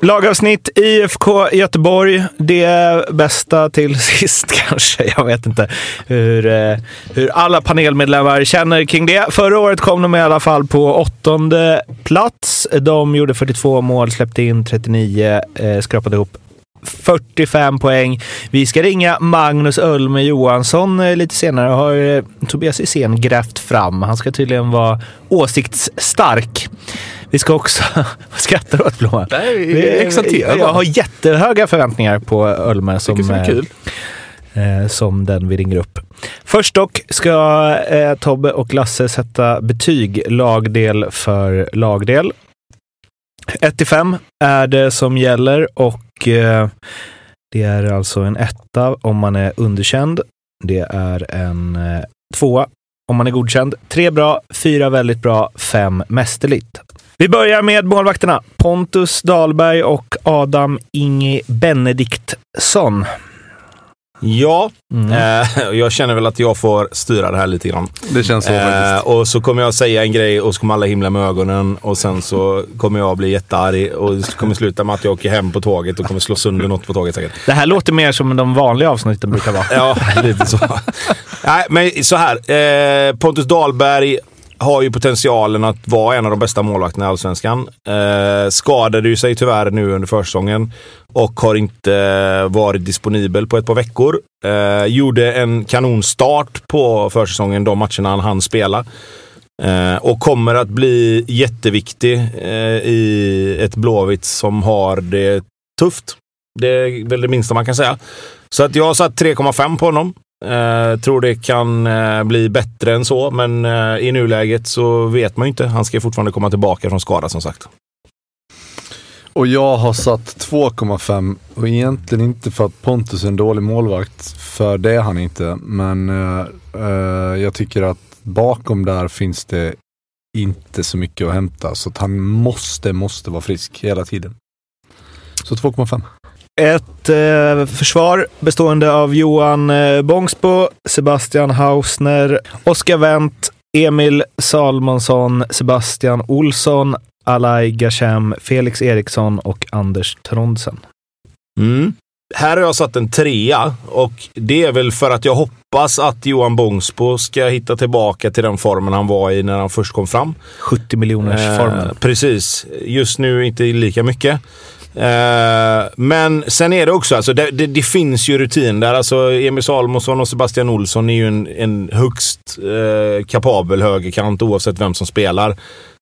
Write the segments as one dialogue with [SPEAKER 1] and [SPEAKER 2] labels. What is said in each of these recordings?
[SPEAKER 1] Lagavsnitt IFK Göteborg. Det bästa till sist kanske. Jag vet inte hur, eh, hur alla panelmedlemmar känner kring det. Förra året kom de i alla fall på åttonde plats. De gjorde 42 mål, släppte in 39, eh, skrapade ihop 45 poäng. Vi ska ringa Magnus Ölme Johansson eh, lite senare. har eh, Tobias Hysén grävt fram. Han ska tydligen vara åsiktsstark. Vi ska också... Vad skrattar du åt Blomman?
[SPEAKER 2] Nej, exalterad.
[SPEAKER 1] Jag har jättehöga förväntningar på Ölme som,
[SPEAKER 2] det är kul.
[SPEAKER 1] eh, som den vi ringer upp. Först dock ska eh, Tobbe och Lasse sätta betyg lagdel för lagdel. 1 till 5 är det som gäller och eh, det är alltså en etta om man är underkänd. Det är en eh, tvåa om man är godkänd. Tre bra, fyra väldigt bra, fem mästerligt. Vi börjar med målvakterna. Pontus Dahlberg och Adam Inge Benediktsson.
[SPEAKER 3] Ja,
[SPEAKER 1] Mm.
[SPEAKER 3] eh, jag känner väl att jag får styra det här lite grann.
[SPEAKER 2] Det känns så
[SPEAKER 3] Eh, och så kommer jag säga en grej och så kommer alla himla med ögonen och sen så kommer jag bli jättearg och det kommer sluta med att jag åker hem på tåget och kommer slå sönder något på tåget säkert.
[SPEAKER 1] Det här låter mer som de vanliga avsnitten brukar vara.
[SPEAKER 3] Ja, lite så. Nej, men så här. Eh, Pontus Dahlberg har ju potentialen att vara en av de bästa målvakterna i Allsvenskan. Eh, skadade ju sig tyvärr nu under försäsongen och har inte varit disponibel på ett par veckor. Eh, gjorde en kanonstart på försäsongen, de matcherna han hann spela. Eh, och kommer att bli jätteviktig eh, i ett Blåvitt som har det tufft. Det är väl det minsta man kan säga. Så att jag har satt 3,5 på honom. Eh, tror det kan eh, bli bättre än så, men eh, i nuläget så vet man ju inte. Han ska ju fortfarande komma tillbaka från skada som sagt.
[SPEAKER 2] Och jag har satt 2,5 och egentligen inte för att Pontus är en dålig målvakt, för det är han inte. Men eh, eh, jag tycker att bakom där finns det inte så mycket att hämta. Så att han måste, måste vara frisk hela tiden. Så 2,5.
[SPEAKER 1] Ett eh, försvar bestående av Johan eh, Bångsbo, Sebastian Hausner, Oskar Wendt, Emil Salmonsson, Sebastian Olsson, Alai Gashem, Felix Eriksson och Anders Trondsen.
[SPEAKER 3] Mm. Här har jag satt en trea och det är väl för att jag hoppas att Johan Bångsbo ska hitta tillbaka till den formen han var i när han först kom fram.
[SPEAKER 1] 70 miljoners
[SPEAKER 3] Eh,
[SPEAKER 1] formen.
[SPEAKER 3] precis. Just nu inte lika mycket. Eh, men sen är det också, alltså, det, det, det finns ju rutin där. Alltså, Emil Salomonsson och Sebastian Olsson är ju en, en högst eh, kapabel högerkant oavsett vem som spelar.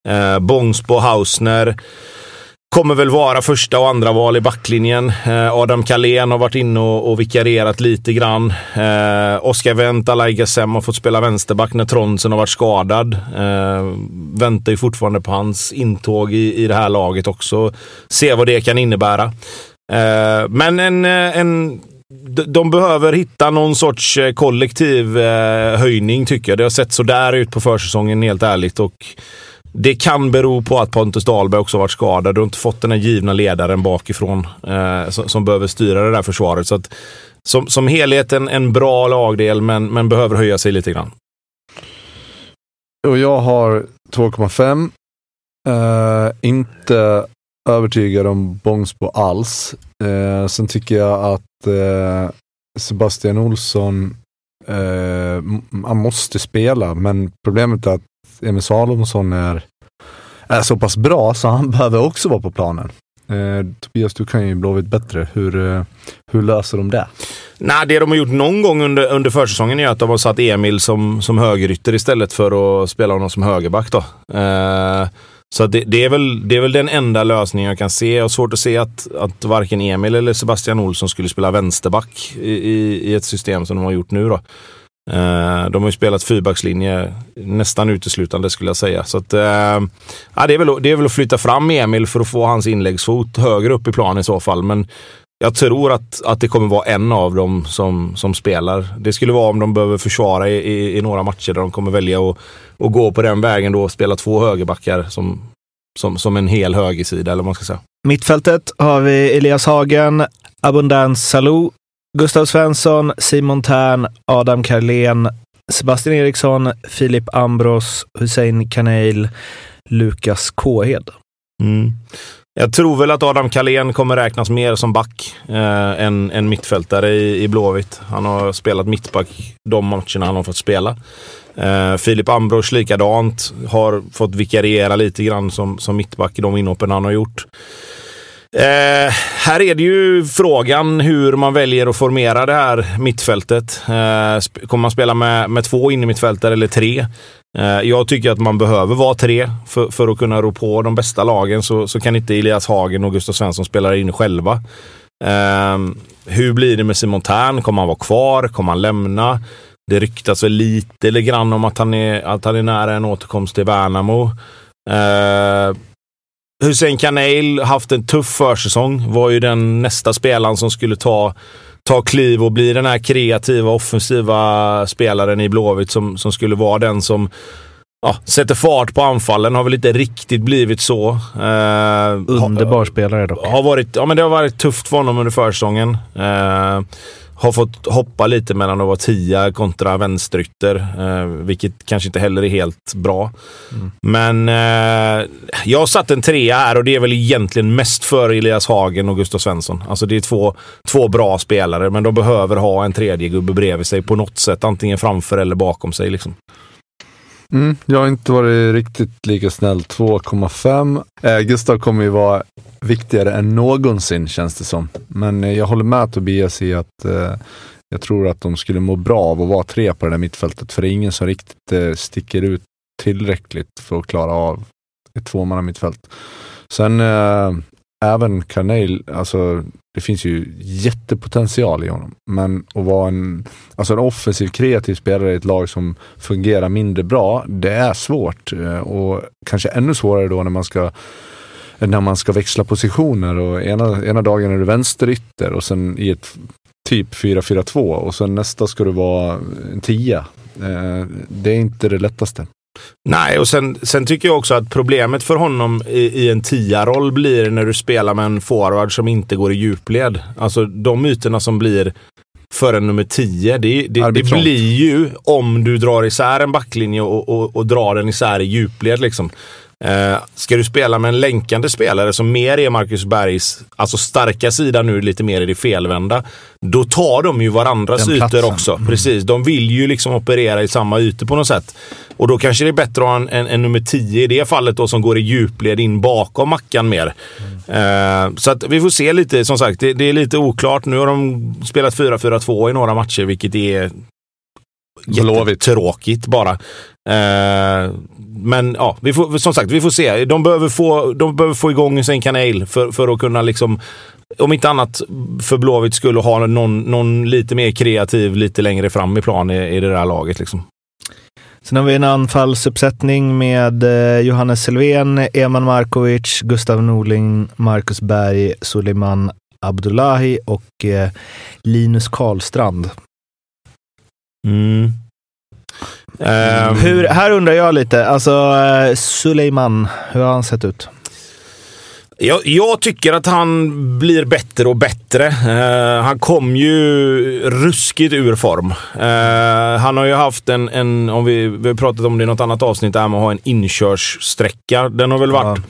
[SPEAKER 3] Eh, Bångsbo, Hausner kommer väl vara första och andra val i backlinjen. Eh, Adam Kalén har varit inne och, och vikarierat lite grann. Eh, Oskar Wendt, Alai Gassem har fått spela vänsterback när Tronsen har varit skadad. Eh, väntar ju fortfarande på hans intåg i, i det här laget också. Se vad det kan innebära. Eh, men en, eh, en de- behöver hitta någon sorts eh, kollektiv eh, höjning tycker jag. Det har sett sådär ut på försäsongen helt ärligt. Och det kan bero på att Pontus Dahlberg också varit skadad och inte fått den här givna ledaren bakifrån eh, som, som behöver styra det där försvaret. Så att, som, som helhet en, en bra lagdel, men, men behöver höja sig lite grann.
[SPEAKER 2] Och jag har 2,5. Eh, inte övertygad om Bångsbo alls. Eh, sen tycker jag att eh, Sebastian Olsson, eh, han måste spela, men problemet är att Emil Salomonsson är, är så pass bra så han behöver också vara på planen. Eh, Tobias, du kan ju Blåvitt bättre. Hur, eh, hur löser de det?
[SPEAKER 3] Nej, det de har gjort någon gång under, under försäsongen är att de har satt Emil som, som högerytter istället för att spela honom som högerback. Då. Eh, Så det, det, är väl, det är väl den enda lösningen jag kan se. Jag har svårt att se att, att varken Emil eller Sebastian Olsson skulle spela vänsterback i, i, i ett system som de har gjort nu. Då. Eh, de har ju spelat fyrbackslinje nästan uteslutande skulle jag säga. Så att, eh, ja, det, är väl, det är väl att flytta fram Emil för att få hans inläggsfot högre upp i planen i så fall. Men jag tror att, att det kommer vara en av dem som, som spelar. Det skulle vara om de behöver försvara i, i, i några matcher där de kommer välja att, att gå på den vägen då och spela två högerbackar som, som, som en hel högersida eller vad man ska säga.
[SPEAKER 1] Mittfältet har vi Elias Hagen, Abundance Salou, Gustav Svensson, Simon Tern, Adam Karlén, Sebastian Eriksson, Filip Ambros, Hussein Kaneil, Lukas Kåhed.
[SPEAKER 3] Mm. Jag tror väl att Adam Kalén kommer räknas mer som back eh, än, än mittfältare i, i Blåvitt. Han har spelat mittback de matcherna han har fått spela. Eh, Filip Ambros likadant. Har fått vikariera lite grann som, som mittback i de inhoppen han har gjort. Eh, här är det ju frågan hur man väljer att formera det här mittfältet. Eh, kommer man spela med, med två innermittfältare eller tre? Eh, jag tycker att man behöver vara tre för, för att kunna rå på de bästa lagen. Så, så kan inte Elias Hagen och Gustav Svensson spela in själva. Eh, hur blir det med Simon Tern? Kommer han vara kvar? Kommer han lämna? Det ryktas väl lite eller grann om att han är, att han är nära en återkomst till Värnamo. Eh, Hussein Kaneil haft en tuff försäsong. Var ju den nästa spelaren som skulle ta, ta kliv och bli den här kreativa, offensiva spelaren i Blåvitt som, som skulle vara den som ja, sätter fart på anfallen. Har väl inte riktigt blivit så.
[SPEAKER 1] Eh, Underbar spelare dock.
[SPEAKER 3] Har varit, ja, men det har varit tufft för honom under försäsongen. Eh, har fått hoppa lite mellan att vara tia kontra vänsterytter, eh, vilket kanske inte heller är helt bra. Mm. Men eh, jag har satt en trea här och det är väl egentligen mest för Elias Hagen och Gustav Svensson. Alltså det är två, två bra spelare, men de behöver ha en tredje gubbe bredvid sig på något sätt. Antingen framför eller bakom sig. Liksom.
[SPEAKER 2] Mm, jag har inte varit riktigt lika snäll. 2,5. Eh, Gustav kommer ju vara viktigare än någonsin känns det som. Men eh, jag håller med Tobias i att eh, jag tror att de skulle må bra av att vara tre på det där mittfältet. För det är ingen som riktigt eh, sticker ut tillräckligt för att klara av ett tvåmannamittfält. Sen eh, även Carneil, alltså det finns ju jättepotential i honom. Men att vara en, alltså en offensiv kreativ spelare i ett lag som fungerar mindre bra, det är svårt. Eh, och kanske ännu svårare då när man ska när man ska växla positioner och ena, ena dagen är du vänsterytter och sen i ett typ 4-4-2 och sen nästa ska du vara en tia. Eh, det är inte det lättaste.
[SPEAKER 3] Nej, och sen, sen tycker jag också att problemet för honom i, i en tia-roll blir när du spelar med en forward som inte går i djupled. Alltså de ytorna som blir för en nummer 10. Det, det, det, blir ju om du drar isär en backlinje och, och, och drar den isär i djupled. Liksom. Eh, ska du spela med en länkande spelare som mer är Marcus Bergs alltså starka sida nu, lite mer i det felvända. Då tar de ju varandras ytor också. Mm. Precis, de vill ju liksom operera i samma ytor på något sätt. Och då kanske det är bättre att ha en, en, en nummer 10 i det fallet då som går i djupled in bakom Mackan mer. Mm. Uh, så att vi får se lite, som sagt, det, det, är lite oklart. Nu har de spelat 4-4-2 i några matcher, vilket är jättetråkigt bara. Uh, men ja, vi får, som sagt, vi får se. De behöver få, de behöver få igång sin kanal för, för att kunna liksom om inte annat för Blåvitt skulle ha någon, någon lite mer kreativ lite längre fram i plan i, i det där laget. Liksom.
[SPEAKER 1] Sen har vi en anfallsuppsättning med eh, Johannes Selvén, Eman Markovic, Gustav Norling, Marcus Berg, Suleiman Abdullahi och eh, Linus Karlstrand.
[SPEAKER 3] Mm.
[SPEAKER 1] Um, hur, här undrar jag lite, alltså uh, Suleiman, hur har han sett ut?
[SPEAKER 3] Jag, jag, tycker att han blir bättre och bättre. Uh, han kom ju ruskigt ur form. Uh, han har ju haft en, en, om vi, vi har pratat om det i något annat avsnitt, det här med att ha en inkörssträcka. Den har väl varit ja.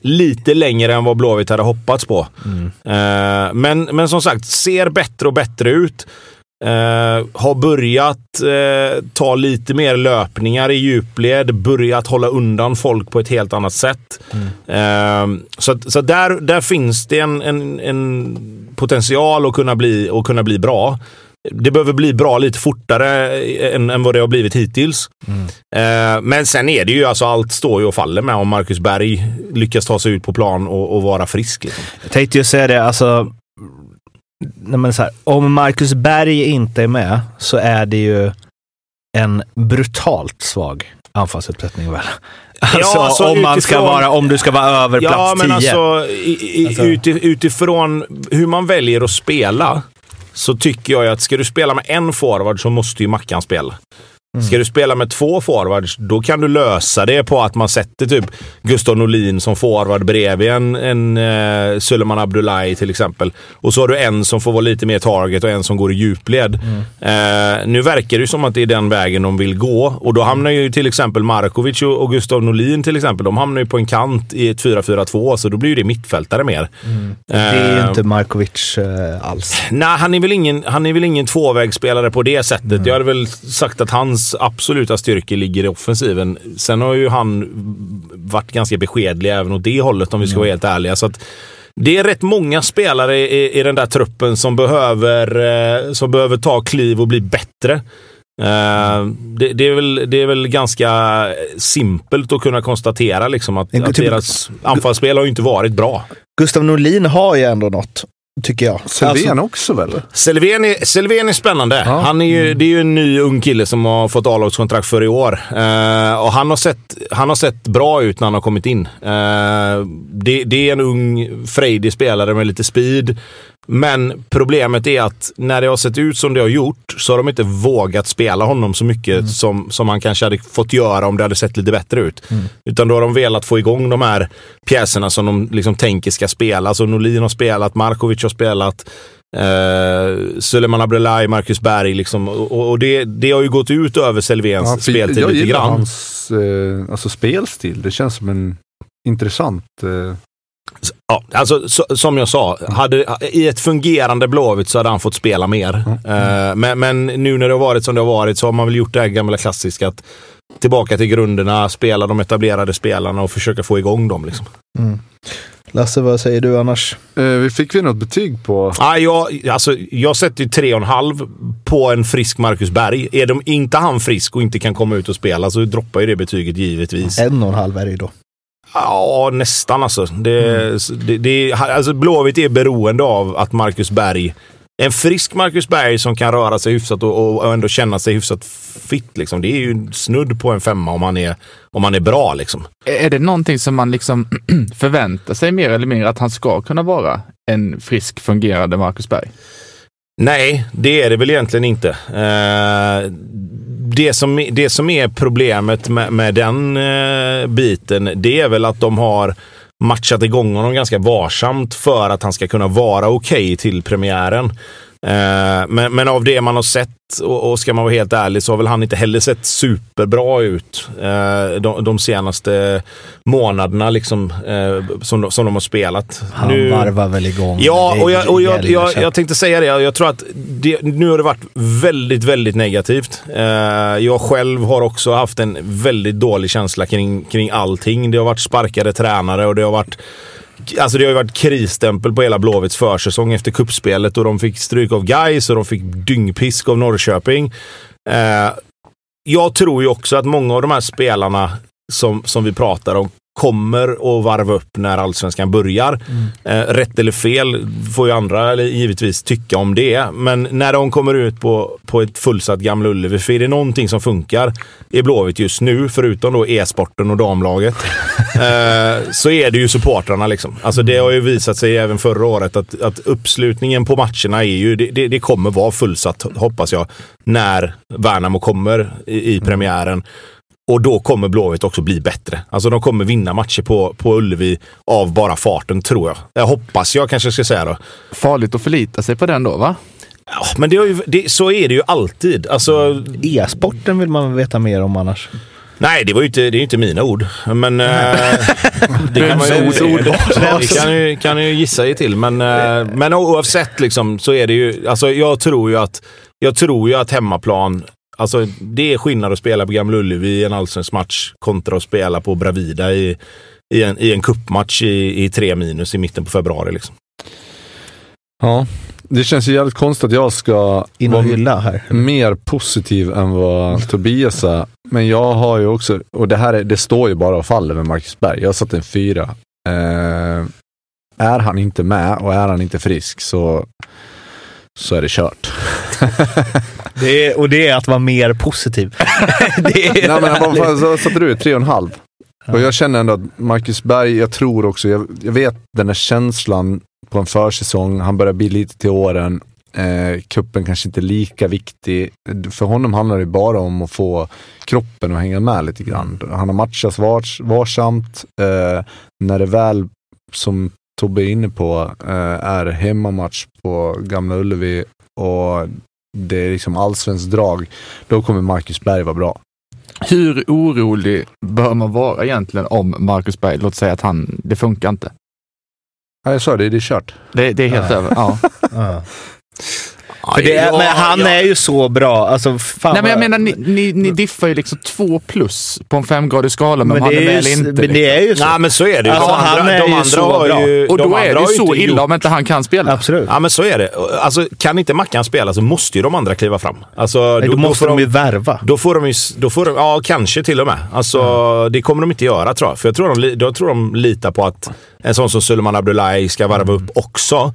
[SPEAKER 3] lite längre än vad Blåvitt hade hoppats på. Mm. Uh, men, men som sagt, ser bättre och bättre ut. Uh, har börjat uh, ta lite mer löpningar i djupled, börjat hålla undan folk på ett helt annat sätt. Mm. Uh, så så där, där finns det en, en, en, potential att kunna bli, att kunna bli bra. det behöver bli bra lite fortare än, än vad det har blivit hittills.
[SPEAKER 1] Mm.
[SPEAKER 3] Men sen är det ju, alltså allt står ju och faller med om Marcus Berg lyckas ta sig ut på plan och, och vara frisk. Liksom.
[SPEAKER 1] Jag tänkte ju säga det, alltså. Nej men här, om Marcus Berg inte är med så är det ju en brutalt svag anfallsuppsättning väl? Alltså,
[SPEAKER 3] alltså,
[SPEAKER 1] om, man ska
[SPEAKER 3] utifrån-
[SPEAKER 1] vara, om du ska vara över
[SPEAKER 3] Ja,
[SPEAKER 1] plats
[SPEAKER 3] men
[SPEAKER 1] 10.
[SPEAKER 3] alltså, i, i,
[SPEAKER 1] Alltså-
[SPEAKER 3] uti- utifrån hur man väljer att spela så tycker jag att ska du spela med en forward så måste ju Mackan spela.
[SPEAKER 1] Mm.
[SPEAKER 3] Ska du spela med två forwards, då kan du lösa det på att man sätter typ Gustav Norlin som forward bredvid en, en uh, Suleiman Abdullahi till exempel. Och så har du en som får vara lite mer target och en som går i djupled. Eh, nu verkar det ju som att det är den vägen de vill gå och då hamnar ju till exempel Markovic och, och Gustav Norlin till exempel, de hamnar ju på en kant i ett 4-4-2, så då blir ju det mittfältare mer.
[SPEAKER 1] Det är ju
[SPEAKER 3] Eh,
[SPEAKER 1] inte Markovic eh, alls.
[SPEAKER 3] Nej, han är väl ingen, han är väl ingen tvåvägsspelare på det sättet. Jag hade väl sagt att hans absoluta styrka ligger i offensiven. Sen har ju han varit ganska beskedlig även åt det hållet om vi ska vara helt ärliga. Så att det är rätt många spelare i, i den där truppen som behöver, eh, som behöver ta kliv och bli bättre. Eh, det, det, är väl, det är väl ganska simpelt att kunna konstatera liksom att,
[SPEAKER 1] En-
[SPEAKER 3] att
[SPEAKER 1] typ-
[SPEAKER 3] deras anfallsspel har ju inte varit bra.
[SPEAKER 1] Gustav Norlin har ju ändå något, tycker jag.
[SPEAKER 2] Selvén
[SPEAKER 1] Alltså,
[SPEAKER 2] också väl?
[SPEAKER 3] Selvén är, Selvén är spännande.
[SPEAKER 2] Ja.
[SPEAKER 3] Han är ju, det är ju en ny ung kille som har fått A-lagskontrakt för i år. Eh, och han har, sett, han har sett bra ut när han har kommit in. Eh, det, det är en ung, frejdig spelare med lite speed. Men problemet är att när det har sett ut som det har gjort så har de inte vågat spela honom så mycket som, som han kanske hade fått göra om det hade sett lite bättre ut. Utan då har de velat få igång de här pjäserna som de liksom tänker ska spela. Så Norlin har spelat, Markovic har spelat. Uh, Suleiman Abdullahi, Marcus Berg liksom. Och, och det, det har ju gått ut över Selvéns
[SPEAKER 2] Ja,
[SPEAKER 3] speltid
[SPEAKER 2] jag
[SPEAKER 3] lite
[SPEAKER 2] gillar
[SPEAKER 3] grann.
[SPEAKER 2] hans eh, alltså spelstil. Det känns som en intressant... Eh,
[SPEAKER 3] Ja, alltså, så, som jag sa, hade, i ett fungerande Blåvitt så hade han fått spela mer. Eh, men, men nu när det har varit som det har varit så har man väl gjort det här gamla klassiska att tillbaka till grunderna, spela de etablerade spelarna och försöka få igång dem. Liksom.
[SPEAKER 1] mm. Lasse, vad säger du annars?
[SPEAKER 2] eh, vi fick vi något betyg på?
[SPEAKER 3] Ah, jag, alltså, jag sätter ju tre och en halv på en frisk Marcus Berg. Är de inte han frisk och inte kan komma ut och spela så droppar ju det betyget givetvis.
[SPEAKER 1] En och en halv är det ju då.
[SPEAKER 3] Ja, nästan alltså. Det, det, det, alltså Blåvitt är beroende av att Marcus Berg, en frisk Marcus Berg som kan röra sig hyfsat och, och ändå känna sig hyfsat fit. Liksom. Det är ju snudd på en femma om han är, om han är bra. Liksom.
[SPEAKER 4] Är det någonting som man liksom förväntar sig mer eller mindre att han ska kunna vara en frisk fungerande Marcus Berg?
[SPEAKER 3] Nej, det är det väl egentligen inte. Eh, det, som, det som är problemet med, med den eh, biten, det är väl att de har matchat igång honom ganska varsamt för att han ska kunna vara okej till premiären. Eh, men, men av det man har sett, och, och ska man vara helt ärlig, så har väl han inte heller sett superbra ut eh, de, de senaste månaderna liksom, eh, som, som de har spelat.
[SPEAKER 1] Han
[SPEAKER 3] Nu-
[SPEAKER 1] varvar väl igång.
[SPEAKER 3] Ja, och jag, och jag, jag, jag tänkte säga det. Jag, jag tror att det, nu har det varit väldigt, väldigt negativt. Eh, jag själv har också haft en väldigt dålig känsla kring, kring allting. Det har varit sparkade tränare och det har varit Alltså det har ju varit krisstämpel på hela Blåvitts försäsong efter kuppspelet och de fick stryk av Gais och de fick dyngpisk av Norrköping. Eh, jag tror ju också att många av de här spelarna som, som vi pratar om kommer att varva upp när allsvenskan börjar. Eh, rätt eller fel får ju andra eller, givetvis tycka om det. Men när de kommer ut på, på ett fullsatt Gamla Ullevi, för är det någonting som funkar i Blåvitt just nu, förutom då e-sporten och damlaget, eh, så är det ju supportrarna. Liksom. Alltså det har ju visat sig även förra året att, att uppslutningen på matcherna är ju, det, det, det kommer vara fullsatt, hoppas jag, när Värnamo kommer i, i premiären. Och då kommer Blåvitt också bli bättre. Alltså de kommer vinna matcher på, på Ullevi av bara farten, tror jag. Jag hoppas jag kanske ska säga då.
[SPEAKER 4] Farligt att förlita sig på den då, va?
[SPEAKER 3] Ja, men det ju, det, så är det ju alltid. Alltså,
[SPEAKER 1] E-sporten vill man veta mer om annars.
[SPEAKER 3] nej, det var ju inte, det är ju inte mina ord. Men eh, det kan man ju,
[SPEAKER 4] ord
[SPEAKER 3] det, kan ju, kan ju gissa er till. Men, eh, men oavsett liksom, så är det ju, alltså jag tror ju att, jag tror ju att hemmaplan Alltså, det är skillnad att spela på Gamla Ullevi i en allsvensk match kontra att spela på Bravida i, i en, i en cupmatch i, i tre minus i mitten på februari. Liksom.
[SPEAKER 2] Ja. Det känns ju jävligt konstigt att jag ska
[SPEAKER 1] In
[SPEAKER 2] vara
[SPEAKER 1] hylla här.
[SPEAKER 2] mer positiv än vad Tobias är. Men jag har ju också, och det här är, det står ju bara och faller med Marcus Berg. Jag har satt en fyra. Eh, är han inte med och är han inte frisk så, så är det kört.
[SPEAKER 1] Det är, och det är att vara mer positiv. det är,
[SPEAKER 2] Nej men vad fan, så satte du tre och en halv. Och jag känner ändå att Marcus Berg, jag tror också, jag, jag vet den här känslan på en försäsong, han börjar bli lite till åren. Eh, kuppen kanske inte är lika viktig. För honom handlar det bara om att få kroppen att hänga med lite grann. Han har matchats vars, varsamt. Eh, när det väl, som Tobbe är inne på, eh, är hemmamatch på Gamla Ullevi och det är liksom allsvenskt drag, då kommer Marcus Berg vara bra.
[SPEAKER 4] Hur orolig bör man vara egentligen om Marcus Berg? Låt säga att han, det funkar inte.
[SPEAKER 2] Ja, jag sa det, det är kört.
[SPEAKER 4] Det, det är helt
[SPEAKER 1] Ja.
[SPEAKER 4] över. Ja.
[SPEAKER 1] Ja. För det är, men han är ju så bra. Alltså, fan
[SPEAKER 4] Nej, men jag
[SPEAKER 1] vad-
[SPEAKER 4] menar, ni, ni, ni diffar ju liksom två plus på en femgradig skala, men,
[SPEAKER 1] men
[SPEAKER 4] han
[SPEAKER 1] det
[SPEAKER 4] är väl
[SPEAKER 1] ju,
[SPEAKER 4] inte.
[SPEAKER 1] men det
[SPEAKER 4] liksom.
[SPEAKER 1] är ju så.
[SPEAKER 3] Nej men så är det ju.
[SPEAKER 1] Alltså,
[SPEAKER 3] de andra,
[SPEAKER 1] han är
[SPEAKER 3] de
[SPEAKER 1] ju
[SPEAKER 3] andra
[SPEAKER 1] så
[SPEAKER 3] har
[SPEAKER 1] bra.
[SPEAKER 3] ju...
[SPEAKER 4] Och
[SPEAKER 3] de
[SPEAKER 4] då är
[SPEAKER 3] andra
[SPEAKER 4] det
[SPEAKER 3] har
[SPEAKER 4] ju så
[SPEAKER 3] inte
[SPEAKER 4] illa
[SPEAKER 3] gjort-
[SPEAKER 4] om inte han kan spela.
[SPEAKER 1] Absolut.
[SPEAKER 3] Ja men så är det. Alltså kan inte Mackan spela så måste ju de andra kliva fram. Alltså,
[SPEAKER 1] Nej, då, måste
[SPEAKER 3] får
[SPEAKER 1] de ju värva.
[SPEAKER 3] Då får de ju, då får de, ja kanske till och med. Alltså det kommer de inte göra tror jag. För jag tror de, li- då tror de litar på att en sån som Suleiman Abdullahi ska varva upp också.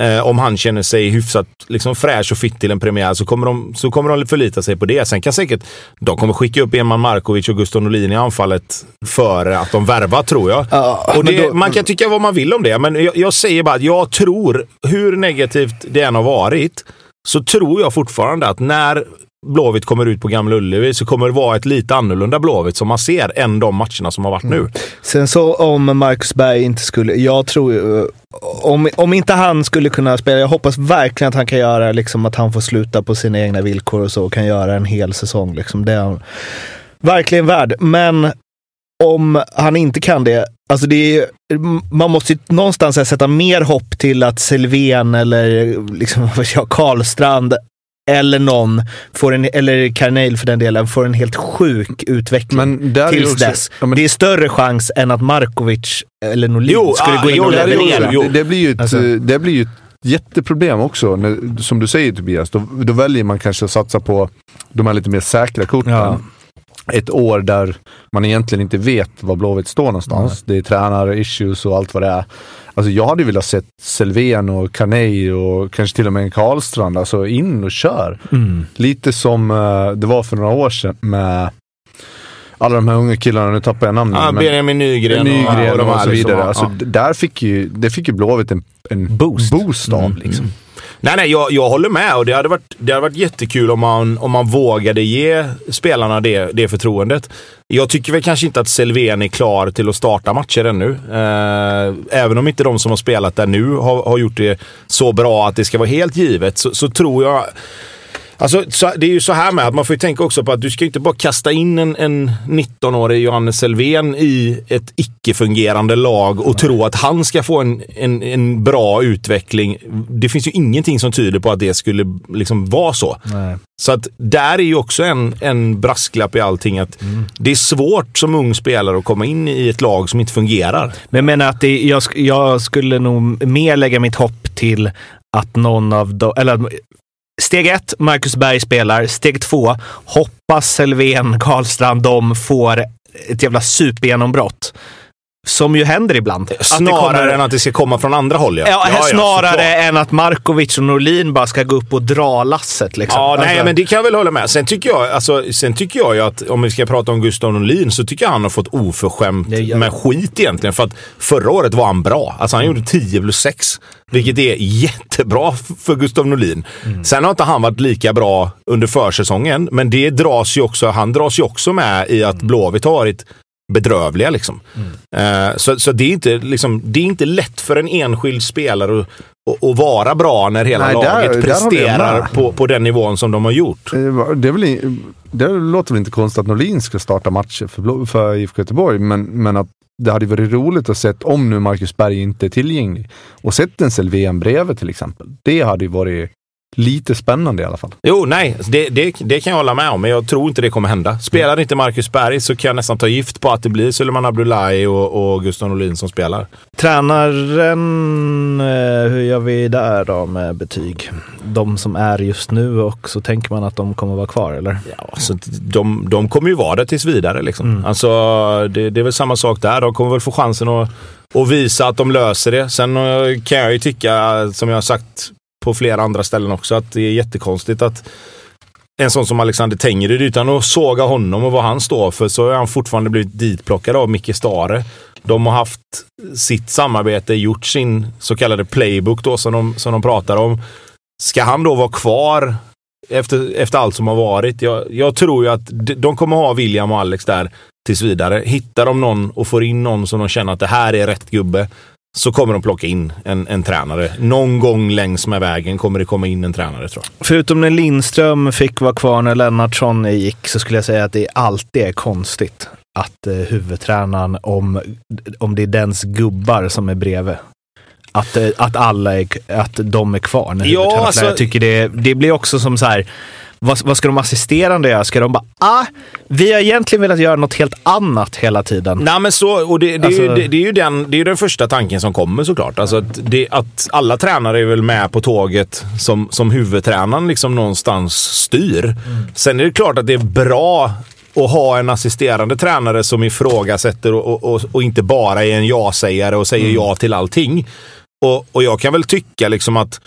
[SPEAKER 3] Eh, om han känner sig hyfsat liksom, fräsch och fit till en premiär så kommer, de, så kommer de förlita sig på det. Sen kan säkert, de kommer skicka upp Eman Markovic och Gustav Norlin i anfallet före att de värvar tror jag.
[SPEAKER 1] Ja,
[SPEAKER 3] och det,
[SPEAKER 1] då-
[SPEAKER 3] man kan tycka vad man vill om det, men jag, jag säger bara att jag tror, hur negativt det än har varit, så tror jag fortfarande att när Blåvitt kommer ut på Gamla Ullevi så kommer det vara ett lite annorlunda Blåvitt som man ser än de matcherna som har varit nu. Mm.
[SPEAKER 1] Sen så om Marcus Berg inte skulle, jag tror ju, om, om inte han skulle kunna spela, jag hoppas verkligen att han kan göra liksom att han får sluta på sina egna villkor och så och kan göra en hel säsong. Liksom. Det är han verkligen värd. Men om han inte kan det, alltså det är, man måste ju någonstans här sätta mer hopp till att Selvén eller eh, liksom, Karlstrand eller någon, får en, eller Carneil för den delen, får en helt sjuk utveckling tills
[SPEAKER 2] också,
[SPEAKER 1] dess.
[SPEAKER 2] Ja, men
[SPEAKER 1] Det är större chans än att Markovic eller Norlin
[SPEAKER 3] Jo,
[SPEAKER 1] skulle
[SPEAKER 3] ah,
[SPEAKER 1] gå in
[SPEAKER 3] jo,
[SPEAKER 1] och
[SPEAKER 3] det är det
[SPEAKER 1] leverera.
[SPEAKER 2] det, det blir ju ett,
[SPEAKER 1] Alltså.
[SPEAKER 2] det blir ju ett jätteproblem också. När, som du säger Tobias, då, då väljer man kanske att satsa på de här lite mer säkra korten.
[SPEAKER 1] Ja.
[SPEAKER 2] Ett år där man egentligen inte vet var Blåvitt står någonstans. Det är tränare-issues och allt vad det är. Alltså jag hade velat sett Selvén och Carney och kanske till och med en Karlstrand. Alltså in och kör.
[SPEAKER 1] Mm.
[SPEAKER 2] Lite som eh, det var för några år sedan med alla de här unga killarna, nu tappar jag namnen. Men-
[SPEAKER 3] Benjamin Nygren,
[SPEAKER 2] Nygren och,
[SPEAKER 3] de här
[SPEAKER 2] så
[SPEAKER 3] liksom,
[SPEAKER 2] vidare.
[SPEAKER 3] ja,
[SPEAKER 2] alltså,
[SPEAKER 3] ja.
[SPEAKER 2] Där fick ju, det fick ju Blåvitt en, en
[SPEAKER 1] Boost.
[SPEAKER 2] boost av.
[SPEAKER 1] Mm,
[SPEAKER 2] Liksom.
[SPEAKER 3] Nej, nej, jag, jag håller med och det hade varit, det hade varit jättekul om man, om man vågade ge spelarna det, det förtroendet. Jag tycker väl kanske inte att Selvén är klar till att starta matcher ännu. Eh, även om inte de som har spelat där nu har, har gjort det så bra att det ska vara helt givet, så, så tror jag Alltså, så, det är ju så här med att man får ju tänka också på att du ska inte bara kasta in en, en 19-årig Johannes Selvén i ett icke-fungerande lag och tro att han ska få en, en, en bra utveckling. Det finns ju ingenting som tyder på att det skulle liksom vara så.
[SPEAKER 1] Nej.
[SPEAKER 3] Så att där är ju också en, en brasklapp i allting. att Det är svårt som ung spelare att komma in i ett lag som inte fungerar.
[SPEAKER 1] Men jag menar att det, jag, jag skulle nog mer lägga mitt hopp till att någon av de, eller Steg ett, Marcus Berg spelar. Steg två, hoppas Selvén, Karlstrand, de får ett jävla supergenombrott. Som ju händer ibland. Att
[SPEAKER 3] Snarare
[SPEAKER 1] kommer-
[SPEAKER 3] än att det ska komma från andra håll.
[SPEAKER 1] Ja, snarare
[SPEAKER 3] såklart.
[SPEAKER 1] än att Markovic och Norlin bara ska gå upp och dra lasset. Liksom.
[SPEAKER 3] Ja, nej,
[SPEAKER 1] Alltså-
[SPEAKER 3] men det kan jag väl hålla med. Sen tycker jag, alltså, sen tycker jag ju att om vi ska prata om Gustav Norlin så tycker jag han har fått oförskämt
[SPEAKER 1] gör-
[SPEAKER 3] med skit egentligen. För att förra året var han bra. Alltså han gjorde 10 plus 6. Vilket är jättebra för Gustav Norlin. Sen har inte han varit lika bra under försäsongen, men det dras ju också, han dras ju också med i att Blåvitt har varit bedrövliga. Liksom. Eh, så så det, är inte, liksom, det är inte lätt för en enskild spelare att, att, att vara bra när hela
[SPEAKER 2] Nej, där-
[SPEAKER 3] laget
[SPEAKER 2] där
[SPEAKER 3] presterar
[SPEAKER 2] med.
[SPEAKER 3] på, på den nivån som de har gjort.
[SPEAKER 2] Eh, Det, är väl, det låter väl inte konstigt att Norlin ska starta matcher för, för IFK Göteborg, men, men att det hade varit roligt att se om nu Marcus Berg inte är tillgänglig och sett en Selvén bredvid till exempel. Det hade ju varit lite spännande i alla fall.
[SPEAKER 3] Jo, nej, det, det, det kan jag hålla med om, men jag tror inte det kommer hända. Spelar inte Marcus Berg så kan jag nästan ta gift på att det blir Suleiman Abdullahi och, och Gustav Norlin som spelar.
[SPEAKER 1] Tränaren, eh, hur gör vi där då med betyg? De som är just nu och så tänker man att de kommer vara kvar eller?
[SPEAKER 3] Ja, så de, de kommer ju vara där tills vidare. Liksom.
[SPEAKER 1] Mm.
[SPEAKER 3] Alltså, det, det är väl samma sak där. De kommer väl få chansen att, att visa att de löser det. Sen eh, kan jag ju tycka, som jag har sagt på flera andra ställen också, att det är jättekonstigt att en sån som Alexander Tengryd, utan att såga honom och vad han står för, så har han fortfarande blivit ditplockad av Micke Stare. De har haft sitt samarbete, gjort sin så kallade playbook då som de, som de pratar om. Ska han då vara kvar efter, efter allt som har varit? Jag, jag tror ju att de, de kommer ha William och Alex där tills vidare. Hittar de någon och får in någon som de känner att det här är rätt gubbe, så kommer de plocka in en, en tränare. Någon gång längs med vägen kommer det komma in en tränare tror jag.
[SPEAKER 1] Förutom när Lindström fick vara kvar när Lennartsson gick så skulle jag säga att det alltid är konstigt att eh, huvudtränaren, om, om det är dens gubbar som är bredvid, att, eh, att alla är, att de är kvar när
[SPEAKER 3] Ja, alltså-
[SPEAKER 1] Jag tycker det, det blir också som så här, vad, vad ska de assisterande göra? Ska de bara, ah, vi har egentligen velat göra något helt annat hela tiden.
[SPEAKER 3] Nej, men så, och det, det, är ju,
[SPEAKER 1] Alltså-
[SPEAKER 3] det, det, är ju den, det är den första tanken som kommer såklart. Alltså att, att alla tränare är väl med på tåget som, som huvudtränaren liksom någonstans styr. Sen är det klart att det är bra att ha en assisterande tränare som ifrågasätter och, och, och, och inte bara är en ja-sägare och säger ja till allting. Och, och jag kan väl tycka liksom att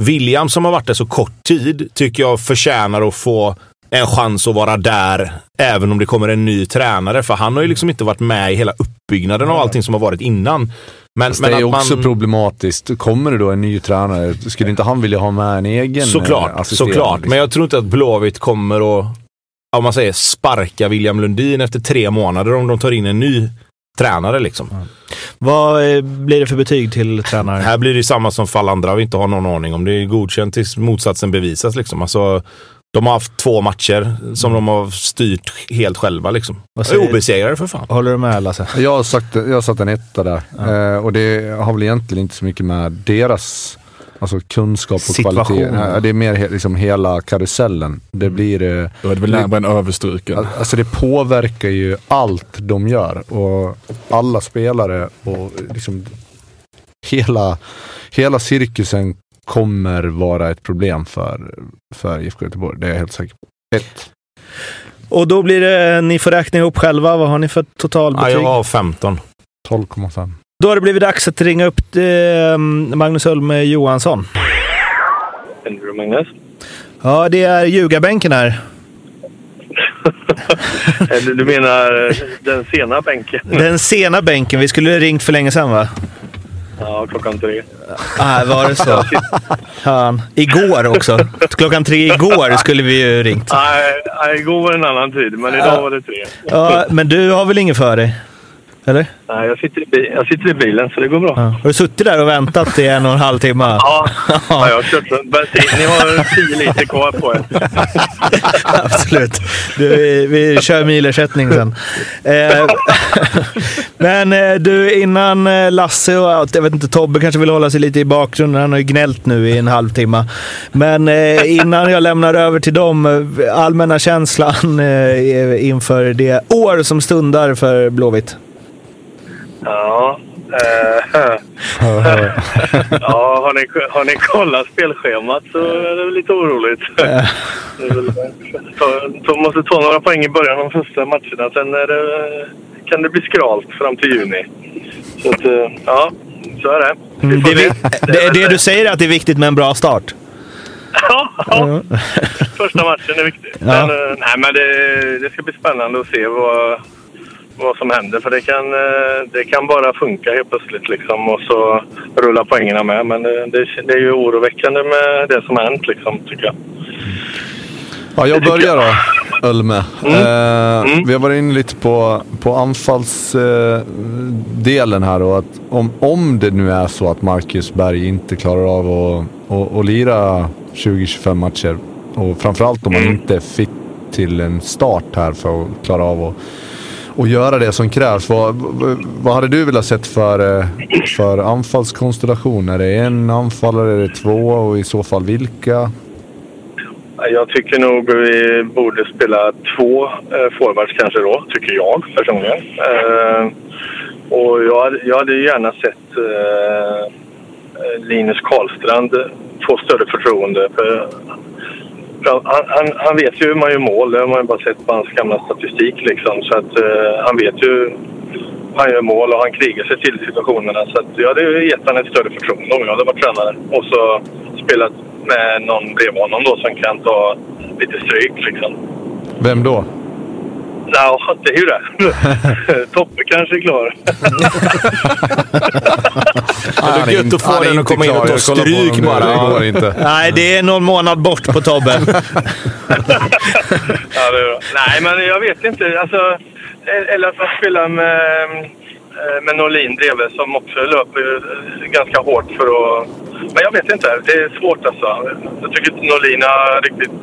[SPEAKER 3] William som har varit där så kort tid tycker jag förtjänar att få en chans att vara där även om det kommer en ny tränare. För han har ju liksom inte varit med i hela uppbyggnaden av allting som har varit innan. Men,
[SPEAKER 2] Fast det är också
[SPEAKER 3] man-
[SPEAKER 2] problematiskt. Kommer det då en ny tränare, skulle inte han vilja ha med en egen eh,
[SPEAKER 3] Såklart, såklart.
[SPEAKER 2] liksom?
[SPEAKER 3] Men jag tror inte att Blåvitt kommer att, om man säger sparka William Lundin efter tre månader om de tar in en ny tränare liksom.
[SPEAKER 1] Vad eh, blir det för betyg till tränaren?
[SPEAKER 3] Här blir det samma som för alla andra vi inte har någon aning om. Det är godkänt tills motsatsen bevisas liksom. Alltså, de har haft två matcher som de har styrt helt själva liksom. Obesegrade för fan.
[SPEAKER 1] Håller du med Lasse?
[SPEAKER 2] Jag har, sagt, jag har satt en etta där. Eh, och det har väl egentligen inte så mycket med deras alltså, kunskap och
[SPEAKER 1] Situation.
[SPEAKER 2] kvalitet. Nej, det är mer he, liksom hela karusellen. Det blir... Eh,
[SPEAKER 4] Då är det väl närmare en överstruken.
[SPEAKER 2] Al- Alltså det påverkar ju allt de gör och alla spelare och liksom hela, hela cirkusen kommer vara ett problem för, för IFK Göteborg. Det är jag helt säker på. Ett.
[SPEAKER 1] Och då blir det, ni får räkna ihop själva. Vad har ni för
[SPEAKER 3] Ja,
[SPEAKER 1] totalbetyg?
[SPEAKER 3] jag har 15.
[SPEAKER 2] 12,5.
[SPEAKER 1] Då har det blivit dags att ringa upp eh, Magnus Ulme Johansson.
[SPEAKER 5] Henry Magnus.
[SPEAKER 1] Ja, det är ljugarbänken här.
[SPEAKER 5] Du menar eh, den sena bänken?
[SPEAKER 1] Den sena bänken. Vi skulle ringt för länge sedan va?
[SPEAKER 5] Ja, klockan tre.
[SPEAKER 1] Nej, var det så? Fan. Igår också. Klockan tre igår skulle vi ju ringt.
[SPEAKER 5] Nej, igår var en annan tid, men idag var det tre.
[SPEAKER 1] Ja, men du har väl inget för dig? Eller?
[SPEAKER 5] Nej, jag sitter, i bi- jag sitter i bilen, så det går bra.
[SPEAKER 1] Ja. Har du suttit där och väntat i en och en halv timme?
[SPEAKER 5] Ja, ja jag har kört bensin. Ni har tio liter kvar på er.
[SPEAKER 1] Absolut. Du, vi, vi kör milersättning sen. Eh, men eh, du, innan eh, Lasse och jag vet inte, Tobbe kanske vill hålla sig lite i bakgrunden. Han har ju gnällt nu i en halvtimme. Men eh, innan jag lämnar över till dem, allmänna känslan eh, inför det år som stundar för Blåvitt.
[SPEAKER 5] Ja. Eh, ja, har ni, har ni kollat spelschemat så är det lite oroligt. Ta, måste ta några poäng i början av de första matcherna. Sen det, kan det bli skralt fram till juni. Så att, eh, ja, så är det.
[SPEAKER 1] Mm, det, vi- det, det du säger är att det är viktigt med en bra start.
[SPEAKER 5] Ja, ja. första matchen är viktig.
[SPEAKER 1] Ja.
[SPEAKER 5] Men, eh, nej, men det, det ska bli spännande att se vad, vad som händer. För det kan, eh, det kan bara funka helt plötsligt liksom, och så rullar poängerna med. Men det, det, det är ju oroväckande med det som har hänt, liksom, tycker jag.
[SPEAKER 2] Ja, jag börjar då, Ölme. Eh,
[SPEAKER 5] Mm.
[SPEAKER 2] Vi har varit inne lite på, på anfallsdelen eh, här och att om, om det nu är så att Marcus Berg inte klarar av att, att, att lira 20-25 matcher och framförallt om man
[SPEAKER 5] Mm.
[SPEAKER 2] inte är fit till en start här för att klara av att och göra det som krävs. Vad, vad- hade du velat sett för, eh, för anfallskonstellation? Är det en anfallare, är det två och i så fall vilka?
[SPEAKER 5] Jag tycker nog vi borde spela två eh, forwards kanske då, tycker jag personligen. Eh, och jag hade, jag hade gärna sett eh, Linus Karlstrand få större förtroende. För han, han, han vet ju hur man gör mål, det har man ju bara sett på hans gamla statistik. Liksom. Så att, eh, han vet ju hur han gör mål och han krigar sig till situationerna. Så att jag hade gett honom ett större förtroende om jag hade varit tränare. Och så spelat med någon bredvid honom då som kan ta lite stryk liksom.
[SPEAKER 2] Vem då?
[SPEAKER 5] Ja, det är ju det. Toppe kanske är klar.
[SPEAKER 3] Det är gött att få den att komma in och ta stryk bara.
[SPEAKER 2] Det går inte.
[SPEAKER 1] Nej, det är någon månad bort på Tobbe.
[SPEAKER 5] Ja, det är bra. Nej, men jag vet inte. Alltså, eller att man spelar med, Eh, med Norlin bredvid som också löper eh, ganska hårt för att... Men jag vet inte. Det är svårt alltså. Jag tycker inte Norlin har riktigt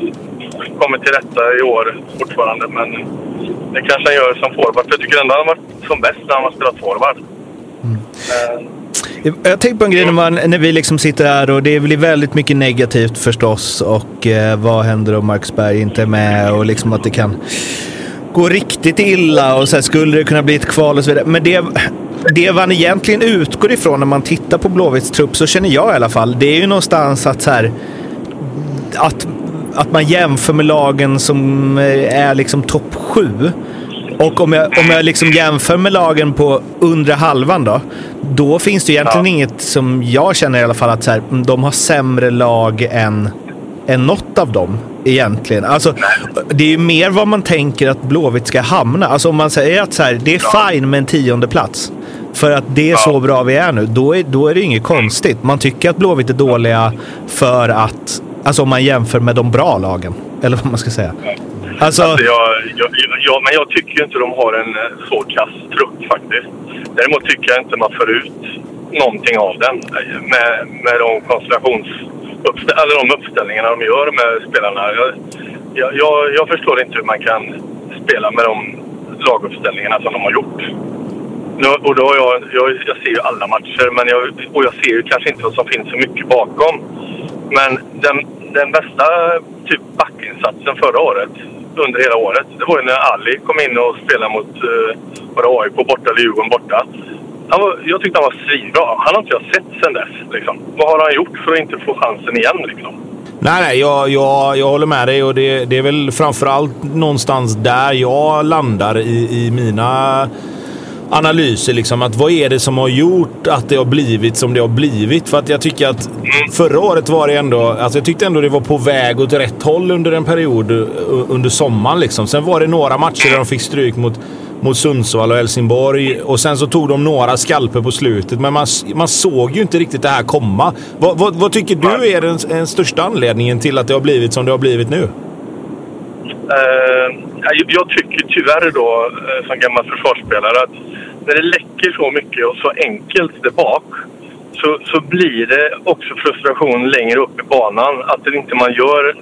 [SPEAKER 5] kommit till rätta i år fortfarande. Men det kanske han gör som forward. Jag tycker ändå han har varit som bäst när han har spelat forward. Mm. Eh,
[SPEAKER 1] Jag tänkte på en grej när, man, när vi liksom sitter här och det blir väldigt mycket negativt förstås. Och eh, vad händer om Marcus Berg inte är med och liksom att det kan gå riktigt illa och så här, skulle det kunna bli ett kval och så vidare. Men det, det man egentligen utgår ifrån när man tittar på Blåvitts trupp, så känner jag i alla fall, det är ju någonstans att så här, att, att man jämför med lagen som eh, är liksom topp sju. Och om jag, om jag liksom jämför med lagen på undre halvan då, då finns det egentligen inget som jag känner i alla fall att så här, de har sämre lag än, än något av dem egentligen. Alltså, det är ju mer vad man tänker att Blåvitt ska hamna. Alltså om man säger att så här, det är fine med en tionde plats för att det är så bra vi är nu, då är, då är det inget konstigt. Man tycker att Blåvitt är dåliga för att, alltså om man jämför med de bra lagen. Eller vad man ska säga. Alltså,
[SPEAKER 5] Alltså jag, jag, jag, men jag tycker inte de har en eh, så kass trupp faktiskt. Däremot tycker jag inte man får ut någonting av den med, med de konstellations... Alla alltså, de uppställningarna de gör med spelarna. Jag, jag, jag, förstår inte hur man kan spela med de laguppställningarna som de har gjort. Nu, och då jag, jag, jag ser ju alla matcher men jag, och jag ser ju kanske inte vad som finns så mycket bakom. Men den, den bästa typ backinsatsen förra året, under hela året, det var ju när Ali kom in och spelade mot eh, uh, AIK borta eller Djurgården borta. Han var, jag tyckte han var svinbra. Han har inte jag sett sen dess. Liksom. Vad har han gjort för att inte få chansen igen? Liksom?
[SPEAKER 3] Nej, nej, jag, jag, jag håller med dig och det, det är väl framförallt någonstans där jag landar i, i mina analyser. Liksom, att vad är det som har gjort att det har blivit som det har blivit? För att jag tycker att förra året var det ändå... Alltså jag tyckte ändå det var på väg åt rätt håll under en period under sommaren. Liksom. Sen var det några matcher där de fick stryk mot, mot Sundsvall och Helsingborg och sen så tog de några skalper på slutet. Men man, man såg ju inte riktigt det här komma. Vad, vad, vad tycker du är den, den största anledningen till att det har blivit som det har blivit nu?
[SPEAKER 5] Jag, jag tycker tyvärr då, eh, som gammal försvarsspelare, att när det läcker så mycket och så enkelt där bak så, så blir det också frustration längre upp i banan. Att det inte man gör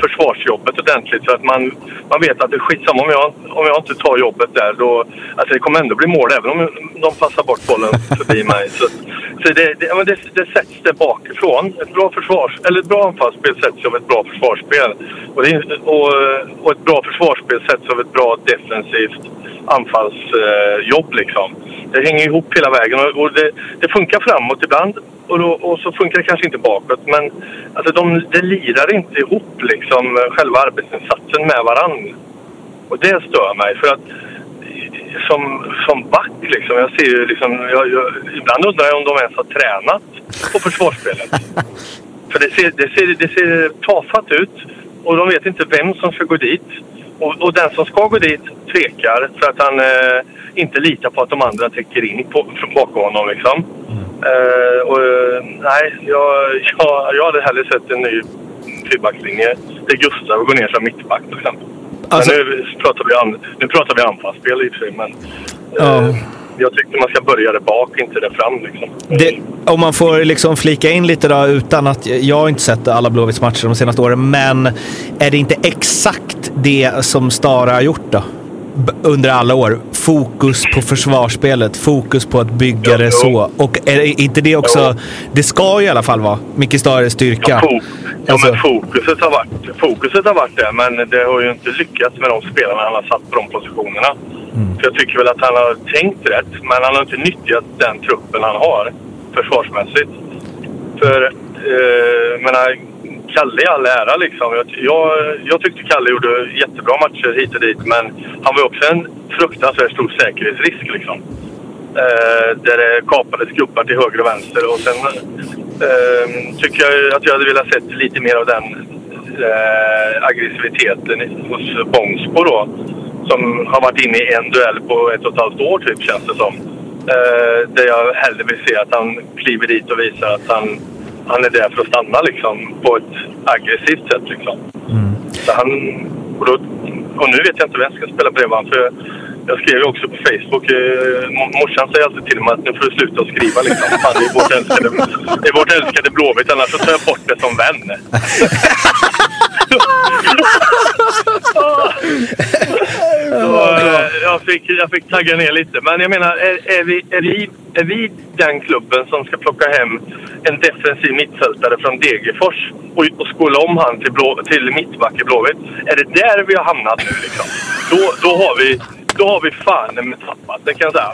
[SPEAKER 5] försvarsjobbet ordentligt så att man, man vet att det är skitsamma om jag, om jag inte tar jobbet där. Då, alltså det kommer ändå bli mål även om de passar bort bollen förbi mig. Så, så det, det, det, det sätts där bakifrån. Ett bra, försvars, eller ett bra anfallsspel sätts av ett bra försvarsspel. Och, det, och, och ett bra försvarsspel sätts av ett bra defensivt anfallsjobb. Eh, liksom. Det hänger ihop hela vägen och, och det, det funkar framåt ibland och, då, och så funkar det kanske inte bakåt. Men alltså de, det lirar inte ihop liksom, själva arbetsinsatsen med varann. Och det stör mig. För att som, som back liksom, jag ser ju liksom, jag, jag, ibland undrar jag om de ens har tränat på försvarsspelet. För det ser, det, ser, det ser tafatt ut och de vet inte vem som ska gå dit. Och, och den som ska gå dit tvekar för att han eh, inte litar på att de andra täcker in på, bakom honom. Liksom. Eh, och, nej, jag, jag, jag hade hellre sett en ny fyrbackslinje där Gustav går ner som mittback till exempel.
[SPEAKER 1] Alltså-
[SPEAKER 5] nu pratar vi, an, nu pratar vi anfallsspel i och för sig, men
[SPEAKER 1] Ja.
[SPEAKER 5] eh, jag tycker man ska börja där bak, inte där fram. Liksom.
[SPEAKER 1] Det, om man får liksom flika in lite då, utan att... Jag har inte sett alla Blåvitts matcher de senaste åren, men är det inte exakt det som Stara har gjort då? Under alla år. fokus på försvarsspelet, fokus på att bygga
[SPEAKER 5] Jo,
[SPEAKER 1] det
[SPEAKER 5] jo.
[SPEAKER 1] så. Och är inte det också, det ska i alla fall vara Micke Stares styrka.
[SPEAKER 5] Fo- ja,
[SPEAKER 1] Alltså-
[SPEAKER 5] men fokuset har, varit, fokuset har varit det, men det har ju inte lyckats med de spelarna han har satt på de positionerna. Mm. Så jag tycker väl att han har tänkt rätt, men han har inte nyttjat den truppen han har försvarsmässigt. För, eh, jag menar, Kalle i all ära liksom. Jag, jag, jag tyckte Kalle gjorde jättebra matcher hit och dit, men han var ju också en fruktansvärt stor säkerhetsrisk liksom. Eh, där det kapades gubbar till höger och vänster. Och sen eh, tycker jag att jag hade velat sett lite mer av den eh, aggressiviteten hos Bångsbo då. Som har varit inne i en duell på ett och ett halvt år typ känns det som. Eh, där jag hellre vill se att han kliver dit och visar att han, han är där för att stanna liksom på ett aggressivt sätt liksom. Så han, och, då, och nu vet jag inte vem jag ska spela bredvid honom, för jag skrev också på Facebook. Eh, mo- morsan säger alltid till mig att nu får du sluta att skriva liksom. Fan, det är vårt älskade, det är vårt älskade Blåvitt, annars så tar jag bort det som vän. Så, eh, jag, fick, jag fick tagga ner lite. Men jag menar, är, är, vi, är, vi, är vi den klubben som ska plocka hem en defensiv mittfältare från Degerfors och, och skola om han till, blå, till mittback i Blåvitt? Är det där vi har hamnat nu liksom? Då, då, har, vi, då har vi fan med tappat, det kan jag säga.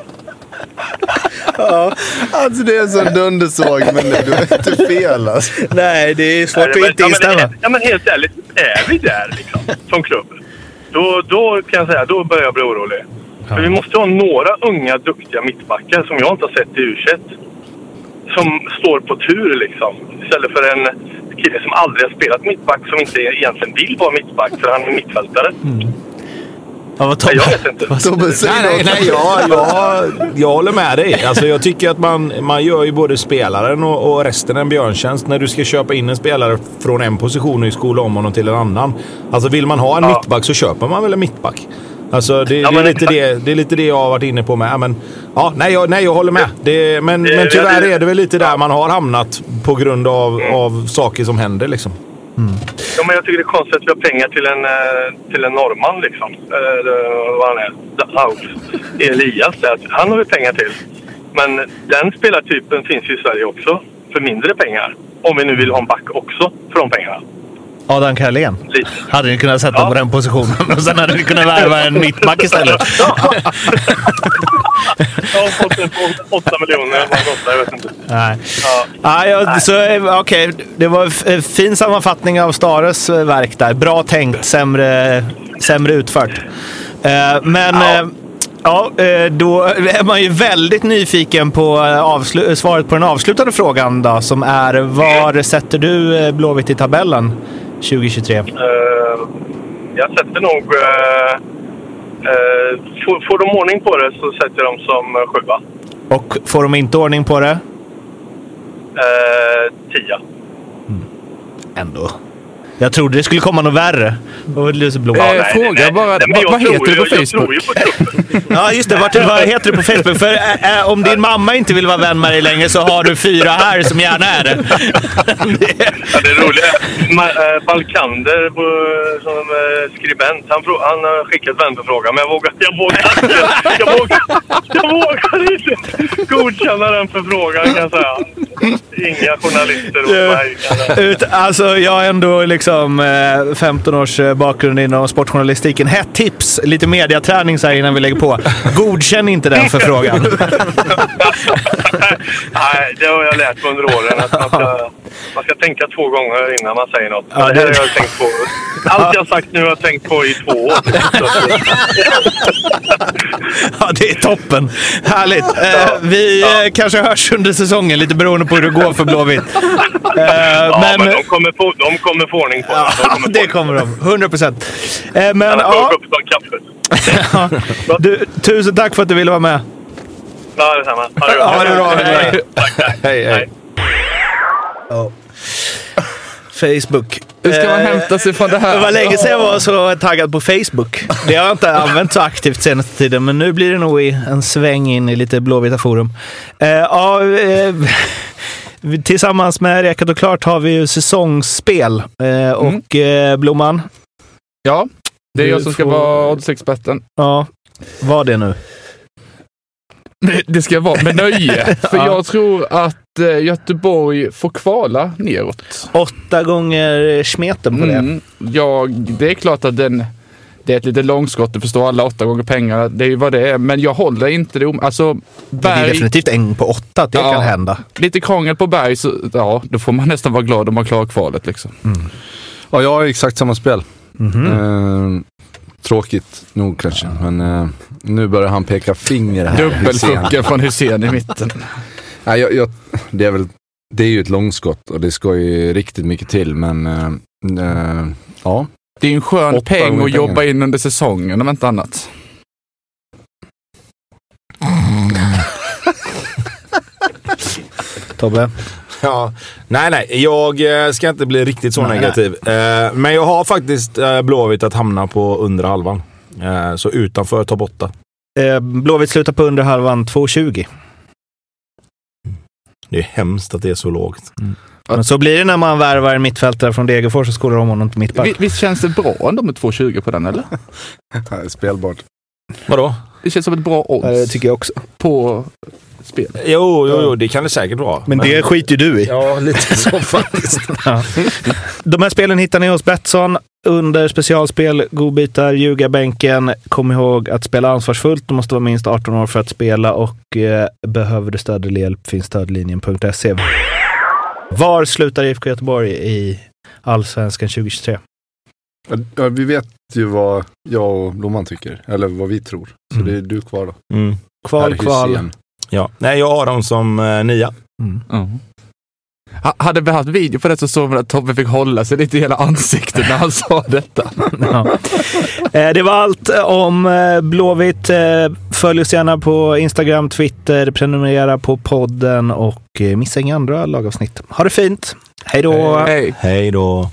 [SPEAKER 2] Alltså det är en sån dundersåg, men du har inte fel alltså.
[SPEAKER 1] Nej, det är svårt att
[SPEAKER 5] men-
[SPEAKER 1] inte
[SPEAKER 5] ja, men-
[SPEAKER 1] instämma.
[SPEAKER 5] Ja, men helt ärligt, är vi där liksom, som klubb? Då, då kan jag säga, då börjar jag bli orolig. För vi måste ha några unga, duktiga mittbackar som jag inte har sett i u Som står på tur liksom. Istället för en kille som aldrig har spelat mittback, som inte egentligen vill vara mittback för han är mittfältare.
[SPEAKER 1] Ja, vad
[SPEAKER 5] Nej,
[SPEAKER 1] Tobbe,
[SPEAKER 5] jag vet inte.
[SPEAKER 1] vad-
[SPEAKER 2] Tobbe, säg
[SPEAKER 3] Nej, nej, nej jag, jag, jag håller med dig. Alltså, jag tycker att man, man gör ju både spelaren och, och resten en björntjänst när du ska köpa in en spelare från en position och skola om honom till en annan. Alltså vill man ha en
[SPEAKER 5] Ja.
[SPEAKER 3] mittback så köper man väl en mittback. Alltså det,
[SPEAKER 5] Ja,
[SPEAKER 3] det, är lite det, det är lite det jag har varit inne på med. Men, ja, nej, jag, nej, jag håller med. Det, men, men tyvärr är det väl lite där man har hamnat på grund av, av saker som händer. Liksom.
[SPEAKER 5] Ja, men jag tycker det är konstigt att vi har pengar till en, eh, till en norrman liksom. Eh, vad han är. Haus. Elias. där. Han har vi pengar till. Men den spelartypen finns ju i Sverige också. För mindre pengar. Om vi nu vill ha en back också för de pengarna.
[SPEAKER 1] Adam Carlén.
[SPEAKER 5] Lite.
[SPEAKER 1] Hade ni kunnat sätta
[SPEAKER 5] Ja.
[SPEAKER 1] på den positionen och sen hade ni kunnat värva en mittback istället.
[SPEAKER 5] Jag har fått den på 8 miljoner. Jag vet inte.
[SPEAKER 1] Nej.
[SPEAKER 5] Ja.
[SPEAKER 1] Ja, ja, så, eh, okej, det var f- eh, fin sammanfattning av Stares eh, verk där. Bra tänkt, sämre, sämre utfört. Men
[SPEAKER 5] Ja.
[SPEAKER 1] ja, då är man ju väldigt nyfiken på svaret på den avslutande frågan då, som är var sätter du Blåvitt i tabellen 2023?
[SPEAKER 5] Eh, jag sätter nog... eh, eh, får, får de ordning på det så sätter jag dem som sjua.
[SPEAKER 1] Och får de inte ordning på det?
[SPEAKER 5] Eh, tia.
[SPEAKER 1] Ändå. Jag trodde det skulle komma något värre. Då lyser blomman.
[SPEAKER 4] Eh, fråga
[SPEAKER 5] nej,
[SPEAKER 4] bara,
[SPEAKER 5] Nej,
[SPEAKER 4] vad-
[SPEAKER 5] jag
[SPEAKER 4] vad heter du på
[SPEAKER 5] Jag
[SPEAKER 4] Facebook?
[SPEAKER 5] ju på.
[SPEAKER 1] Ja, just det. Vart, vad heter du på Facebook? För äh, om din mamma inte vill vara vän med dig längre så har du fyra här som gärna är det. det
[SPEAKER 5] Ja, det är roligt. Ma- eh, Balkander på, som skribent, han, han har skickat vänförfrågan men jag vågar, jag vågar inte. Jag vågar, jag vågar inte godkänna den förfrågan kan jag säga. Inga journalister hos mig.
[SPEAKER 1] ut, alltså, jag ändå liksom Liksom, eh, 15 års eh, bakgrund inom sportjournalistiken. Hett tips, lite mediaträning så här innan vi lägger på. Godkänn inte den förfrågan.
[SPEAKER 5] Nej, det har jag lärt mig under åren. Att man, ska, man ska tänka två gånger innan man säger något.
[SPEAKER 1] Ja,
[SPEAKER 5] det här har jag tänkt på. Allt jag sagt nu har jag tänkt på i två år.
[SPEAKER 1] Ja, det är toppen. Härligt. Eh, vi eh, kanske hörs under säsongen, lite beroende på hur det går för Blåvitt. Eh,
[SPEAKER 5] ja, men,
[SPEAKER 1] men
[SPEAKER 5] de, kommer få, de kommer få ordning på det. De
[SPEAKER 1] ja,
[SPEAKER 5] kommer
[SPEAKER 1] det kommer de. 100 procent. Eh, men ja, ja. Du, tusen tack för att du ville vara med.
[SPEAKER 5] Ja, detsamma. Ha det
[SPEAKER 1] Ja, bra.
[SPEAKER 5] Hej. Tack, tack.
[SPEAKER 3] Hej, hej.
[SPEAKER 1] Facebook.
[SPEAKER 4] Hur ska man
[SPEAKER 1] Eh,
[SPEAKER 4] hämta sig från det
[SPEAKER 1] Det var
[SPEAKER 4] här?
[SPEAKER 1] länge sedan jag var så taggad på Facebook. Det har jag inte använt så aktivt senaste tiden, men nu blir det nog i en sväng in i lite blåvita forum. Eh, ja, eh, tillsammans med Rekat och Klart har vi ju säsongsspel. Eh, och eh, Blomman,
[SPEAKER 4] Ja, det är jag som ska
[SPEAKER 1] får-
[SPEAKER 4] vara oddsexperten.
[SPEAKER 1] ja, var det nu.
[SPEAKER 4] Det ska vara med nöje. För jag tror att Göteborg får kvala neråt.
[SPEAKER 1] Åtta gånger smeten på det.
[SPEAKER 4] Mm, jag, det är klart att den, det är ett litet långskott, det förstår alla, åtta gånger pengarna. Det är ju vad det är. Men jag håller inte det om, Alltså,
[SPEAKER 1] Det är
[SPEAKER 4] Berg,
[SPEAKER 1] definitivt en på åtta att det
[SPEAKER 4] Ja.
[SPEAKER 1] kan hända.
[SPEAKER 4] lite krångel på Berg, så ja, då får man nästan vara glad om man klarar kvalet. Liksom.
[SPEAKER 2] Ja, jag har exakt samma spel.
[SPEAKER 1] Mhm.
[SPEAKER 2] Eh, tråkigt nog kanske, men eh, nu börjar han peka finger här.
[SPEAKER 4] Dubbelfucken från Hussein i mitten.
[SPEAKER 2] Nej, jag, jag, det, är väl, det är ju ett långskott och det ska ju riktigt mycket till, men eh, ja.
[SPEAKER 4] Det är en skön
[SPEAKER 2] Åtta
[SPEAKER 4] peng att jobba in under säsongen om inte annat.
[SPEAKER 1] Tobbe?
[SPEAKER 3] Ja. Nej, nej. Jag eh, ska inte bli riktigt så
[SPEAKER 1] Nej,
[SPEAKER 3] negativ. Eh, men jag har faktiskt Blåvitt att hamna på under halvan. Så utanför topp 8.
[SPEAKER 1] Eh, Blåvitt slutar på under halvan 2,20.
[SPEAKER 3] Det är hemskt att det är så lågt.
[SPEAKER 1] Men så blir det när man värvar en mittfältare från Degerfors och skolar om honom till mittback.
[SPEAKER 4] Vi- Visst känns det bra ändå med 2,20 på den eller?
[SPEAKER 2] Det är spelbart.
[SPEAKER 3] Vadå?
[SPEAKER 4] Det känns som ett bra odds
[SPEAKER 1] det tycker jag också.
[SPEAKER 4] på spel.
[SPEAKER 3] Jo, jo, jo, det kan det säkert vara.
[SPEAKER 1] Men det skiter ju du i.
[SPEAKER 3] Ja, lite så faktiskt.
[SPEAKER 1] Ja. De här spelen hittar ni hos Betsson under specialspel, godbitar, ljugarbänken. Kom ihåg att spela ansvarsfullt. Du måste vara minst 18 år för att spela och eh, behöver du stöd eller hjälp finns stödlinjen.se. Var slutar IFK Göteborg i Allsvenskan 2023?
[SPEAKER 2] Ja, vi vet ju vad jag och Blomman tycker, eller vad vi tror. Så
[SPEAKER 1] Mm.
[SPEAKER 2] det är du kvar då.
[SPEAKER 3] Mm.
[SPEAKER 1] Kval, kval.
[SPEAKER 3] Ja. Nej, jag har dem som eh, nia.
[SPEAKER 1] Mm.
[SPEAKER 4] Ha- Hade vi haft video på det så såg man att Tobbe fick hålla sig lite i hela ansiktet när han sa detta.
[SPEAKER 1] Ja. Eh, Det var allt om eh, Blåvitt. Eh, Följ oss gärna på Instagram, Twitter, prenumerera på podden och eh, missa inga andra lagavsnitt. Ha det fint! Hej då!
[SPEAKER 4] Hej.
[SPEAKER 3] Hej då.